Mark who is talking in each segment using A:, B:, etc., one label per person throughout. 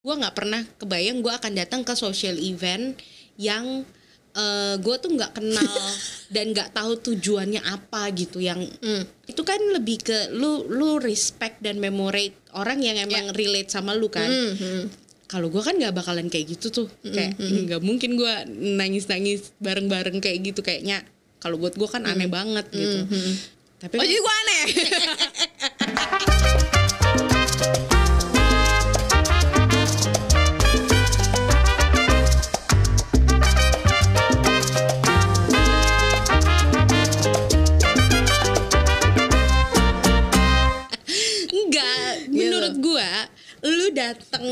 A: gue nggak pernah kebayang gue akan datang ke social event yang uh, gue tuh nggak kenal dan nggak tahu tujuannya apa gitu. Yang
B: Hmm.
A: itu kan lebih ke lu lu respect dan memorate orang yang emang relate sama lu kan.
B: Hmm, hmm.
A: kalau gue kan nggak bakalan kayak gitu tuh. Kayak nggak mungkin gue nangis nangis bareng bareng kayak gitu. Kayaknya kalau buat gue kan aneh banget gitu. Tapi
B: Oh
A: kan-
B: jadi gue aneh.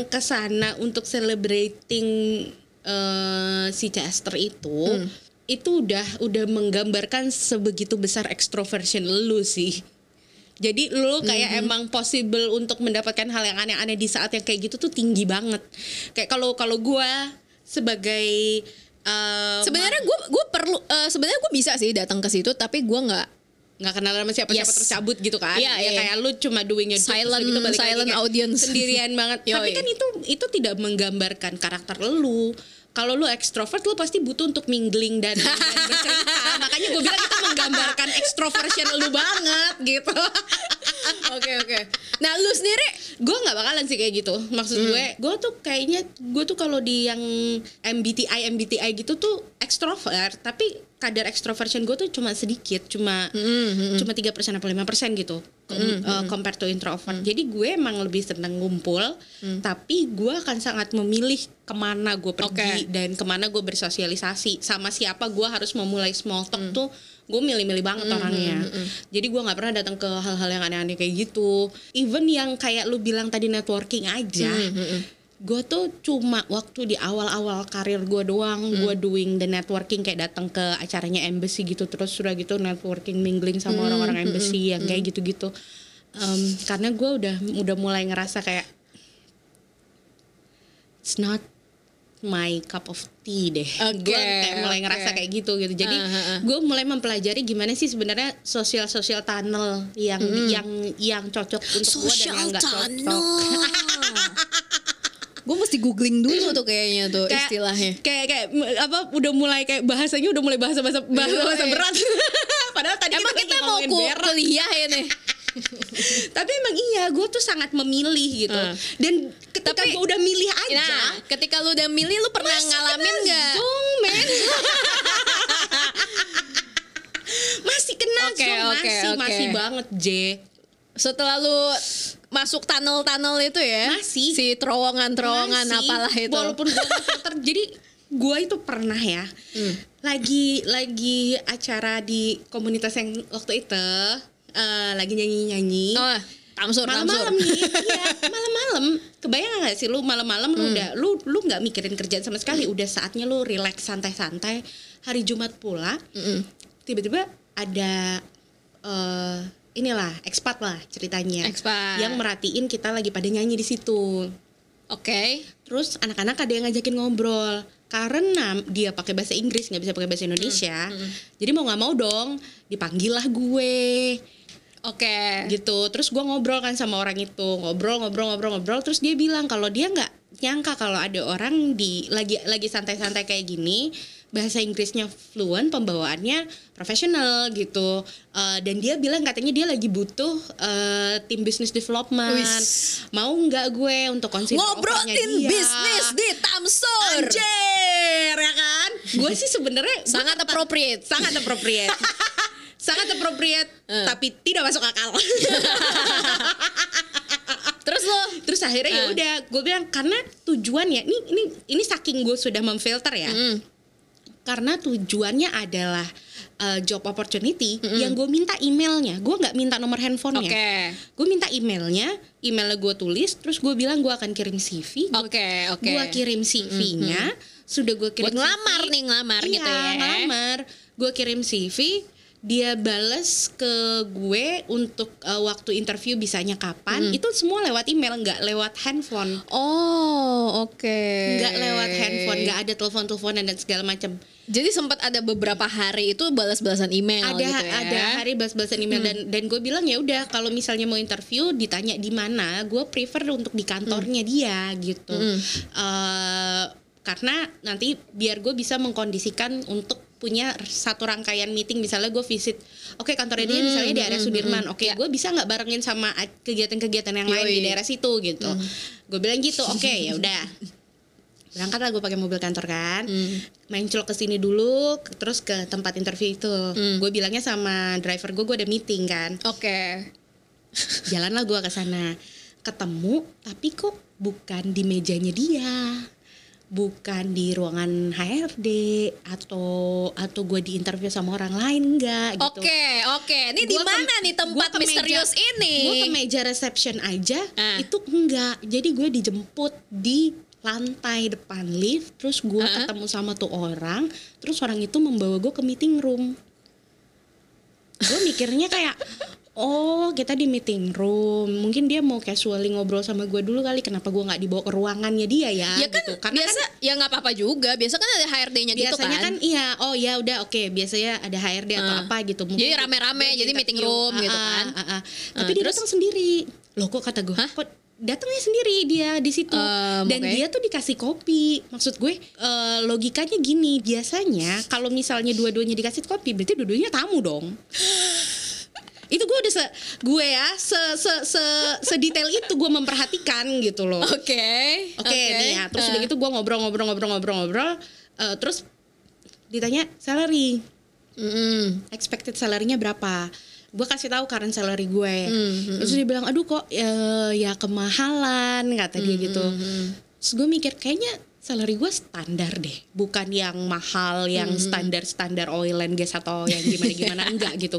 A: ke sana untuk celebrating eh, si Chester itu
B: Hmm.
A: itu udah udah menggambarkan sebegitu besar extroversion lu sih. Jadi lu kayak
B: Hmm.
A: emang possible untuk mendapatkan hal yang aneh-aneh di saat yang kayak gitu tuh tinggi banget. Kayak kalau kalau gua sebagai eh,
B: Sebenarnya gue gue perlu eh, sebenarnya gue bisa sih datang ke situ tapi gue nggak
A: nggak kenal sama siapa siapa
B: Yes.
A: terus cabut gitu kan
B: Iya,
A: ya
B: iya.
A: kayak lu cuma doing your
B: Silent-
A: gitu balik lagi
B: silent
A: kayak
B: audience.
A: sendirian banget
B: Yoi.
A: tapi kan itu itu tidak menggambarkan karakter lu kalau lu ekstrovert lu pasti butuh untuk mingling dan, dan bercerita makanya gue bilang itu menggambarkan extroversion lu banget gitu
B: Oke oke. Nah lu sendiri
A: gue nggak bakalan sih kayak gitu maksud
B: Hmm.
A: gue gue tuh kayaknya gue tuh kalau di yang MBTI MBTI gitu tuh ekstrovert tapi kadar extroversion gue tuh cuma sedikit cuma
B: Hmm,
A: cuma tiga persen atau lima persen gitu com- uh, compared to introvert jadi gue emang lebih seneng ngumpul
B: Hmm.
A: tapi gue akan sangat memilih ke mana gue pergi
B: Oke.
A: dan ke mana gue bersosialisasi sama siapa gue harus memulai small talk
B: Hmm.
A: tuh gue milih-milih banget orangnya. jadi gue nggak pernah datang ke hal-hal yang aneh-aneh kayak gitu. Even yang kayak lu bilang tadi networking aja gue tuh cuma waktu di awal-awal karir gue doang gue doing the networking kayak datang ke acaranya embassy gitu terus sudah gitu networking mingling sama orang-orang embassy yang kayak gitu-gitu. Em, karena gue udah udah mulai ngerasa kayak it's not my cup of tea deh.
B: Oke,
A: gue kayak mulai
B: oke.
A: ngerasa kayak gitu gitu. Jadi
B: Ah, ah, ah.
A: gue mulai mempelajari gimana sih sebenarnya sosial sosial tunnel yang yang yang cocok untuk gue dan yang nggak cocok.
B: gue mesti googling dulu tuh kayaknya tuh
A: Kayak-
B: istilahnya.
A: Kayak kayak apa udah mulai kayak bahasanya udah mulai bahasa bahasa bahasa, bahasa
B: iya.
A: berat. Padahal tadi
B: Emang
A: kita,
B: kita mau
A: ngomongin
B: ku-
A: berak. Tapi emang iya, gue tuh sangat memilih gitu.
B: Ah.
A: Dan ketika gue udah milih aja,
B: Nah, ketika lu udah milih lu pernah
A: masih
B: ngalamin nggak?
A: zong, men. masih kena
B: Oke,
A: zong,
B: oke,
A: masih
B: oke.
A: masih banget J.
B: Setelah lu masuk tunnel-tunnel itu ya,
A: Masih.
B: si terowongan-terowongan
A: Masih,
B: apalah itu.
A: Walaupun gue filter, jadi gue itu pernah ya,
B: Hmm.
A: lagi lagi acara di komunitas yang waktu itu eh, lagi nyanyi nyanyi.
B: Oh, tamsur,
A: malam-malam nih, iya malam-malam. Kebayang nggak sih lu malam-malam
B: Hmm.
A: lu udah lu lu nggak mikirin kerjaan sama sekali, udah saatnya lu relax santai-santai. Hari Jumat pula,
B: Mm-mm.
A: tiba-tiba ada eh inilah ekspat lah ceritanya,
B: Expat.
A: yang merhatiin kita lagi pada nyanyi di situ.
B: Oke.
A: Terus anak-anak ada yang ngajakin ngobrol karena dia pakai bahasa Inggris nggak bisa pakai bahasa Indonesia. Jadi mau nggak mau dong dipanggil lah gue
B: Oke.
A: gitu. Terus gue ngobrol kan sama orang itu ngobrol ngobrol ngobrol ngobrol. Terus dia bilang kalau dia nggak nyangka kalau ada orang di lagi lagi santai-santai kayak gini bahasa Inggrisnya fluent, pembawaannya profesional gitu. Eh, dan dia bilang katanya dia lagi butuh eh, tim business development.
B: Wis.
A: Mau nggak gue untuk offernya
B: Ngobrolin
A: dia?
B: bisnis di Tamsur.
A: Anjir ya kan? Gue sih sebenarnya
B: Sangat appropriate.
A: sangat appropriate. sangat appropriate
B: Eh.
A: tapi tidak masuk akal.
B: Terus lo
A: Terus akhirnya ya
B: Eh.
A: udah gue bilang karena tujuannya ini ini ini saking gue sudah memfilter ya.
B: Mm.
A: Karena tujuannya adalah uh, job opportunity yang gue minta emailnya. Gue nggak minta nomor handphonenya.
B: Oke.
A: Gue minta emailnya, emailnya gue tulis, terus gue bilang gue akan kirim CV.
B: Oke, oke.
A: Gue kirim CV-nya, sudah gue kirim
B: Buat ngelamar
A: CV.
B: nih, ngelamar
A: iya,
B: gitu ya.
A: ngelamar. Gue kirim CV, dia bales ke gue untuk uh, waktu interview bisanya kapan.
B: Hmm.
A: Itu semua lewat email, nggak lewat handphone.
B: Oh, oke.
A: nggak lewat handphone nggak ada telepon teleponan dan segala macam
B: Jadi sempat ada beberapa hari itu balas-balasan email
A: ada
B: gitu ya.
A: ada hari balas-balasan email dan dan gue bilang ya udah kalau misalnya mau interview ditanya di mana gue prefer untuk di kantornya dia gitu Eh, karena nanti biar gue bisa mengkondisikan untuk punya satu rangkaian meeting misalnya gue visit oke kantornya dia misalnya di area Sudirman oke gue bisa nggak barengin sama kegiatan-kegiatan yang lain di daerah situ gitu. Gue bilang gitu oke ya udah. Berangkat lah gue pakai mobil kantor kan. Main celok ke sini dulu terus ke tempat interview itu. Gue bilangnya sama driver gue gue ada meeting kan.
B: Oke.
A: jalanlah gue ke sana. Ketemu tapi kok bukan di mejanya dia bukan di ruangan HRD atau atau gue di interview sama orang lain enggak gitu
B: Oke, oke. Ini di mana nih tempat misterius
A: meja-
B: ini?
A: Gue ke meja reception aja,
B: Ah.
A: itu enggak. Jadi gue dijemput di lantai depan lift, terus gue
B: Ah.
A: ketemu sama tuh orang, terus orang itu membawa gue ke meeting room. Gue mikirnya kayak, oh kita di meeting room, mungkin dia mau casually ngobrol sama gue dulu kali, kenapa gue nggak dibawa ke ruangannya dia ya?
B: ya kan
A: gitu. Karena
B: biasa ya nggak apa-apa juga. Biasa kan ada HRD-nya gitu
A: biasanya
B: kan.
A: kan iya oh ya udah oke biasanya ada HRD atau
B: Ah.
A: apa gitu
B: Jadi rame-rame, jadi
A: di
B: meeting room gitu
A: Ah,
B: kan.
A: ah, ah.
B: Ah,
A: tapi dia
B: terus?
A: datang sendiri loh kok kata gue
B: Hah?
A: kok datangnya sendiri dia di situ
B: Um,
A: dan
B: oke.
A: dia tuh dikasih kopi maksud gue eh, logikanya gini biasanya kalau misalnya dua-duanya dikasih kopi berarti dua-duanya tamu dong itu gue udah se gue ya se se se sedetail itu gue memperhatikan gitu loh
B: Oke.
A: Oke nih ya, terus
B: Eh.
A: udah gitu gue ngobrol-ngobrol-ngobrol-ngobrol-ngobrol, eh, terus ditanya salary,
B: Mm-mm.
A: expected salary-nya berapa? Gue kasih tahu current salary gue,
B: Hmm,
A: terus dia bilang, aduh kok eh, ya kemahalan kata dia
B: Hmm,
A: gitu. Terus gue mikir kayaknya salary gue standar deh, bukan yang mahal, yang
B: Hmm,
A: standar-standar oil and gas atau yang gimana-gimana enggak gitu.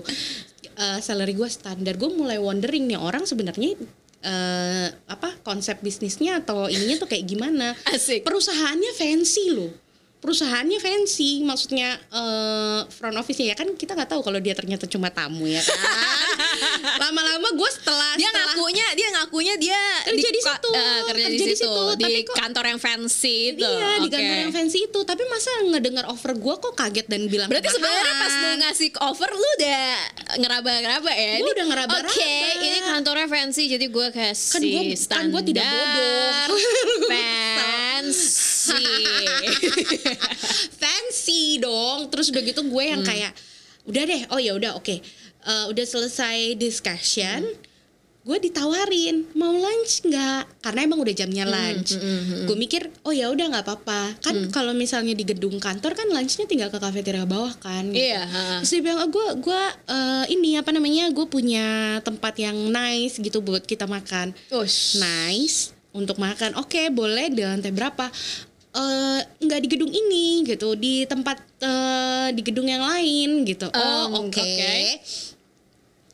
A: Eh, salary gue standar, gue mulai wondering nih orang sebenarnya eh, apa konsep bisnisnya atau ininya tuh kayak gimana?
B: Asik.
A: perusahaannya fancy loh perusahaannya fancy maksudnya eh, front office-nya ya kan kita nggak tahu kalau dia ternyata cuma tamu ya kan lama-lama gue setelah
B: Dia
A: setelah-
B: ngakunya, dia ngakunya dia
A: Kerja di
B: ka-
A: situ,
B: eh, kerja, di situ, di
A: tapi kok-
B: kantor yang fancy itu.
A: Iya di
B: Oke.
A: kantor yang fancy itu Tapi masa ngedengar offer gue kok kaget dan bilang
B: Berarti sebenarnya pas lu ngasih offer lu udah ngeraba-raba ya? Ini-
A: udah ngeraba-raba.
B: Oke, ini kantornya fancy jadi gue kasih
A: Kan gua- kan gua tidak bodoh.
B: fancy.
A: fancy dong terus udah gitu gue
B: Hmm.
A: yang kayak udah deh oh ya udah oke Eh, udah selesai discussion
B: Hmm.
A: gue ditawarin mau lunch nggak karena emang udah jamnya
B: Hmm,
A: lunch gue mikir oh ya udah nggak apa-apa kan kalau misalnya di gedung kantor kan lunchnya tinggal ke kafeteria bawah kan gitu.
B: Iya, ha.
A: terus dia bilang oh, gue gue eh, ini apa namanya gue punya tempat yang nice gitu buat kita makan
B: Ush.
A: nice untuk makan. Oke, boleh di lantai berapa? Eh nggak di gedung ini gitu, di tempat eh, di gedung yang lain gitu. Oh,
B: Um,
A: oke.
B: oke.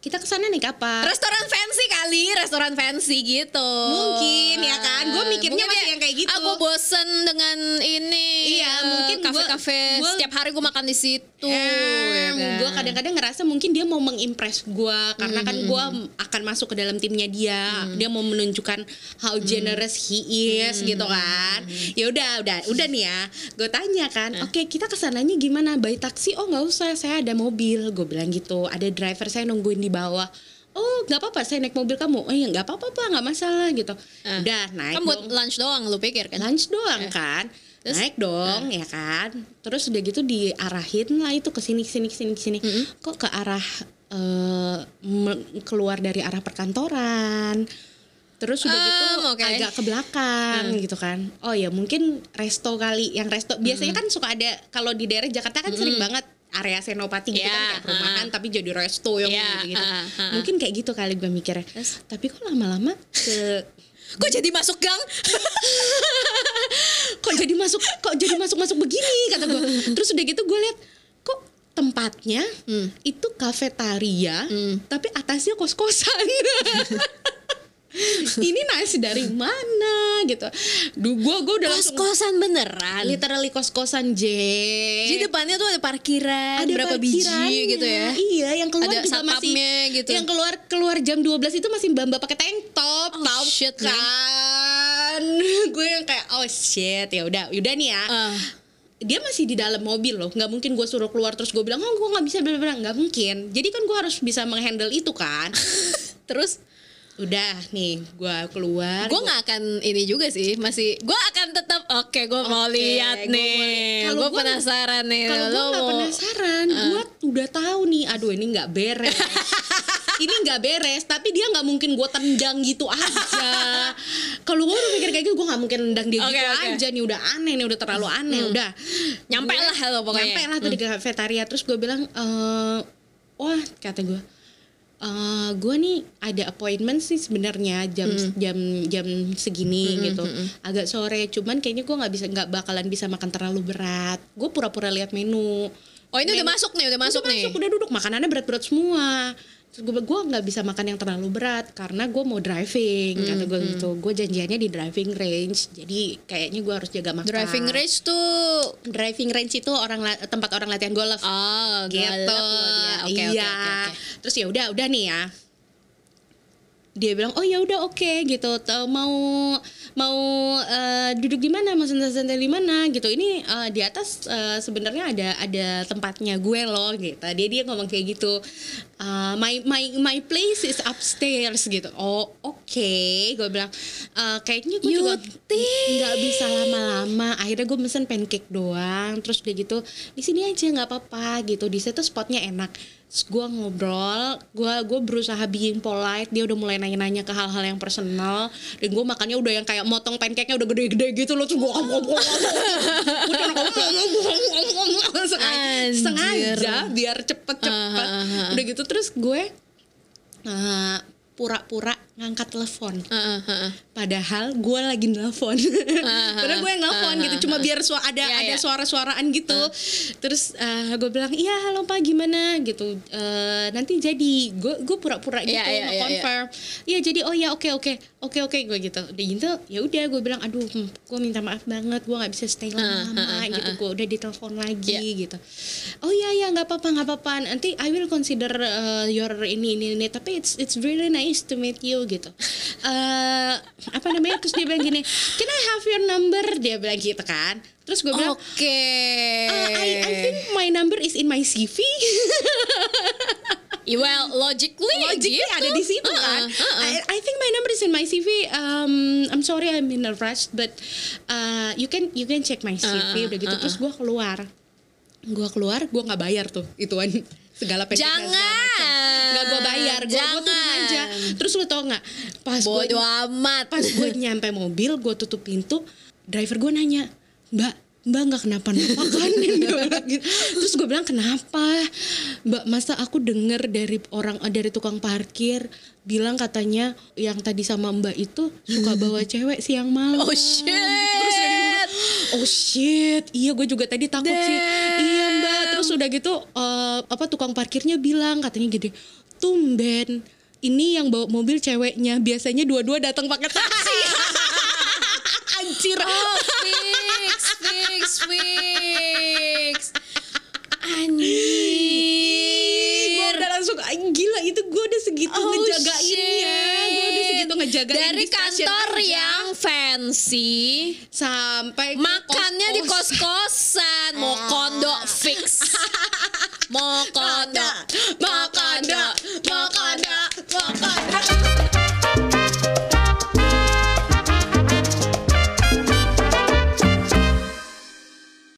A: Kita ke sana nih kapan?
B: Restoran fancy kali, restoran fancy gitu.
A: Mungkin, ya kan? Gua mikirnya
B: Mungkin
A: masih
B: dia,
A: yang kayak gitu.
B: Aku bosen dengan ini.
A: Iya,
B: eh,
A: mungkin
B: kafe-kafe setiap hari gue makan di situ.
A: Eh,
B: ya kan?
A: gue kadang-kadang ngerasa mungkin dia mau mengimpress gue karena kan gue akan masuk ke dalam timnya dia dia mau menunjukkan how generous he is gitu kan ya udah udah udah nih ya gue tanya kan oke kita ke sananya gimana by taksi oh nggak usah saya ada mobil gue bilang gitu ada driver saya nungguin di bawah oh nggak apa-apa saya naik mobil kamu. Oh ya nggak apa-apa pak nggak masalah gitu.
B: Ah.
A: udah naik
B: kan buat
A: dong.
B: lunch doang lu pikir kan?
A: lunch doang kan?
B: Terus?
A: naik dong ya kan? Terus udah gitu diarahin lah itu ke sini sini sini sini. Kok ke arah me- keluar dari arah perkantoran? Terus udah gitu
B: Um, oke.
A: agak ke belakang gitu kan. Oh ya mungkin resto kali yang resto. Biasanya kan suka ada kalau di daerah Jakarta kan sering banget area Senopati gitu
B: Ya,
A: kan kayak perumahan tapi jadi resto yang
B: Ya,
A: gitu,
B: ah, ah.
A: mungkin kayak gitu kali gue mikirnya. Tapi kok lama-lama ke
B: Kok jadi masuk gang?
A: kok jadi masuk kok jadi masuk masuk begini kata gue terus udah gitu gue lihat kok tempatnya itu kafetaria tapi atasnya kos kosan ini nasi dari mana gitu Duh, gue gue udah langsung
B: Kos-kosan beneran.
A: literally kos kosan J
B: Jadi depannya tuh ada parkiran,
A: ada
B: berapa biji gitu ya.
A: Iya, yang keluar
B: Ada
A: juga masih
B: gitu.
A: Yang keluar keluar jam 12 itu masih Mbak-mbak pakai tank top,
B: Oh,
A: tahu
B: shit,
A: kan. gue yang kayak oh shit ya udah udah nih ya
B: Ah.
A: dia masih di dalam mobil loh nggak mungkin gue suruh keluar terus gue bilang oh gue nggak bisa bla. nggak mungkin jadi kan gue harus bisa menghandle itu kan
B: Terus
A: udah nih gue keluar.
B: Gue nggak akan ini juga sih masih gue akan tetap oke gue mau
A: Oke,
B: lihat
A: gua
B: nih.
A: mau-
B: gue
A: gua-
B: penasaran nih
A: kalau gue nggak
B: mau-
A: penasaran gue udah tahu nih aduh ini nggak beres. Ini nggak beres tapi dia nggak mungkin gue tendang gitu aja. Kalau gue udah mikir kayak gitu gue nggak mungkin tendang dia
B: Oke,
A: gitu
B: oke.
A: aja nih udah aneh nih udah terlalu aneh udah.
B: Nyampe
A: Gue-
B: lah lo pokoknya.
A: nyampe lah tuh di kafetaria terus gue bilang eh wah kata gue eh gue nih ada appointment sih sebenarnya jam jam jam segini gitu. agak sore cuman kayaknya gue nggak bisa nggak bakalan bisa makan terlalu berat. Gue pura-pura lihat menu.
B: Oh ini udah masuk nih udah masuk
A: udah
B: nih.
A: masuk udah duduk makanannya berat-berat semua terus gue gue nggak bisa makan yang terlalu berat karena gue mau driving kata gue gitu. Gue janjiannya di driving range jadi kayaknya gue harus jaga makan.
B: Driving range tuh
A: driving range itu orang tempat orang latihan golf.
B: Oh
A: gitu.
B: oke oke
A: iya.
B: oke oke.
A: terus ya udah udah nih ya. Dia bilang oh ya udah oke gitu. T- mau mau eh, duduk di mana? Mau santai-santai di mana? Gitu. Ini eh, di atas eh, sebenarnya ada ada tempatnya gue loh gitu. Dia dia ngomong kayak gitu Eh, my my my place is upstairs gitu. Oh oke gue bilang. "Eh, kayaknya gue juga nggak bisa lama-lama. Akhirnya gue mesen pancake doang. Terus udah gitu di sini aja nggak apa-apa gitu. Di situ spotnya enak. Gue ngobrol gue gue berusaha being polite. Dia udah mulai nanya-nanya ke hal-hal yang personal. Dan gue makannya udah yang kayak motong pancake-nya udah gede-gede gitu loh. Terus gue sengaja biar cepet-cepet
B: ah.
A: udah gitu terus gue eh, pura-pura ngangkat telepon
B: Heeh, heeh.
A: Padahal gue lagi nelfon. Padahal gue yang nelfon gitu, cuma biar su ada
B: Iya,
A: ada
B: iya.
A: suara-suaraan gitu. Terus gue bilang, iya halo pak gimana gitu. Eh, nanti jadi gue gue pura-pura gitu
B: Iya, iya, iya,
A: confirm. Iya jadi oh ya oke oke oke oke gue gitu. Udah gitu ya udah gue bilang aduh gue minta maaf banget gue nggak bisa stay lama-lama gitu. Gue udah ditelepon lagi
B: Iya.
A: gitu. Oh iya iya nggak apa-apa nggak apa-apa. Nanti I will consider uh, your ini ini ini. Tapi it's it's really nice to meet you gitu. Eh apa namanya? Terus dia bilang gini, can I have your number? Dia bilang gitu kan. Terus gue bilang,
B: Oke.
A: "Uh, I, I think my number is in my CV.
B: well, logically,
A: Logically
B: gitu.
A: ada di situ
B: Heeh,
A: kan.
B: heeh.
A: I, I think my number is in my CV. Um, I'm sorry I'm in a rush, but uh, you can you can check my CV.
B: Uh,
A: Udah gitu
B: uh,
A: terus gue keluar. Gue keluar, gue nggak bayar tuh ituan segala package dan segala macam.
B: Jangan.
A: Nggak gue bayar, gue gue turun
B: Jangan.
A: aja. Terus lu tau nggak? Pas gue
B: amat.
A: pas gue nyampe mobil gue tutup pintu driver gue nanya mbak mbak nggak kenapa napa kan gitu. terus gue bilang kenapa mbak masa aku denger dari orang dari tukang parkir bilang katanya yang tadi sama mbak itu suka bawa cewek siang malam
B: Oh shit.
A: Terus oh shit iya gue juga tadi takut sih
B: Damn.
A: iya mbak terus udah gitu eh, apa tukang parkirnya bilang katanya gini tumben ini yang bawa mobil ceweknya biasanya dua-dua datang pakai taksi anjir
B: Oh, fix, fix, fix.
A: gue
B: Anjir.
A: udah langsung "Ah, gila itu gue udah segitu
B: Oh,
A: ngejagainnya gue udah segitu ngejagain
B: Dari
A: di
B: kantor
A: aja.
B: yang fancy
A: sampai
B: Makannya di
A: kos-kos.
B: kos-kosan Mau kondo fix Mau kondo
A: Mau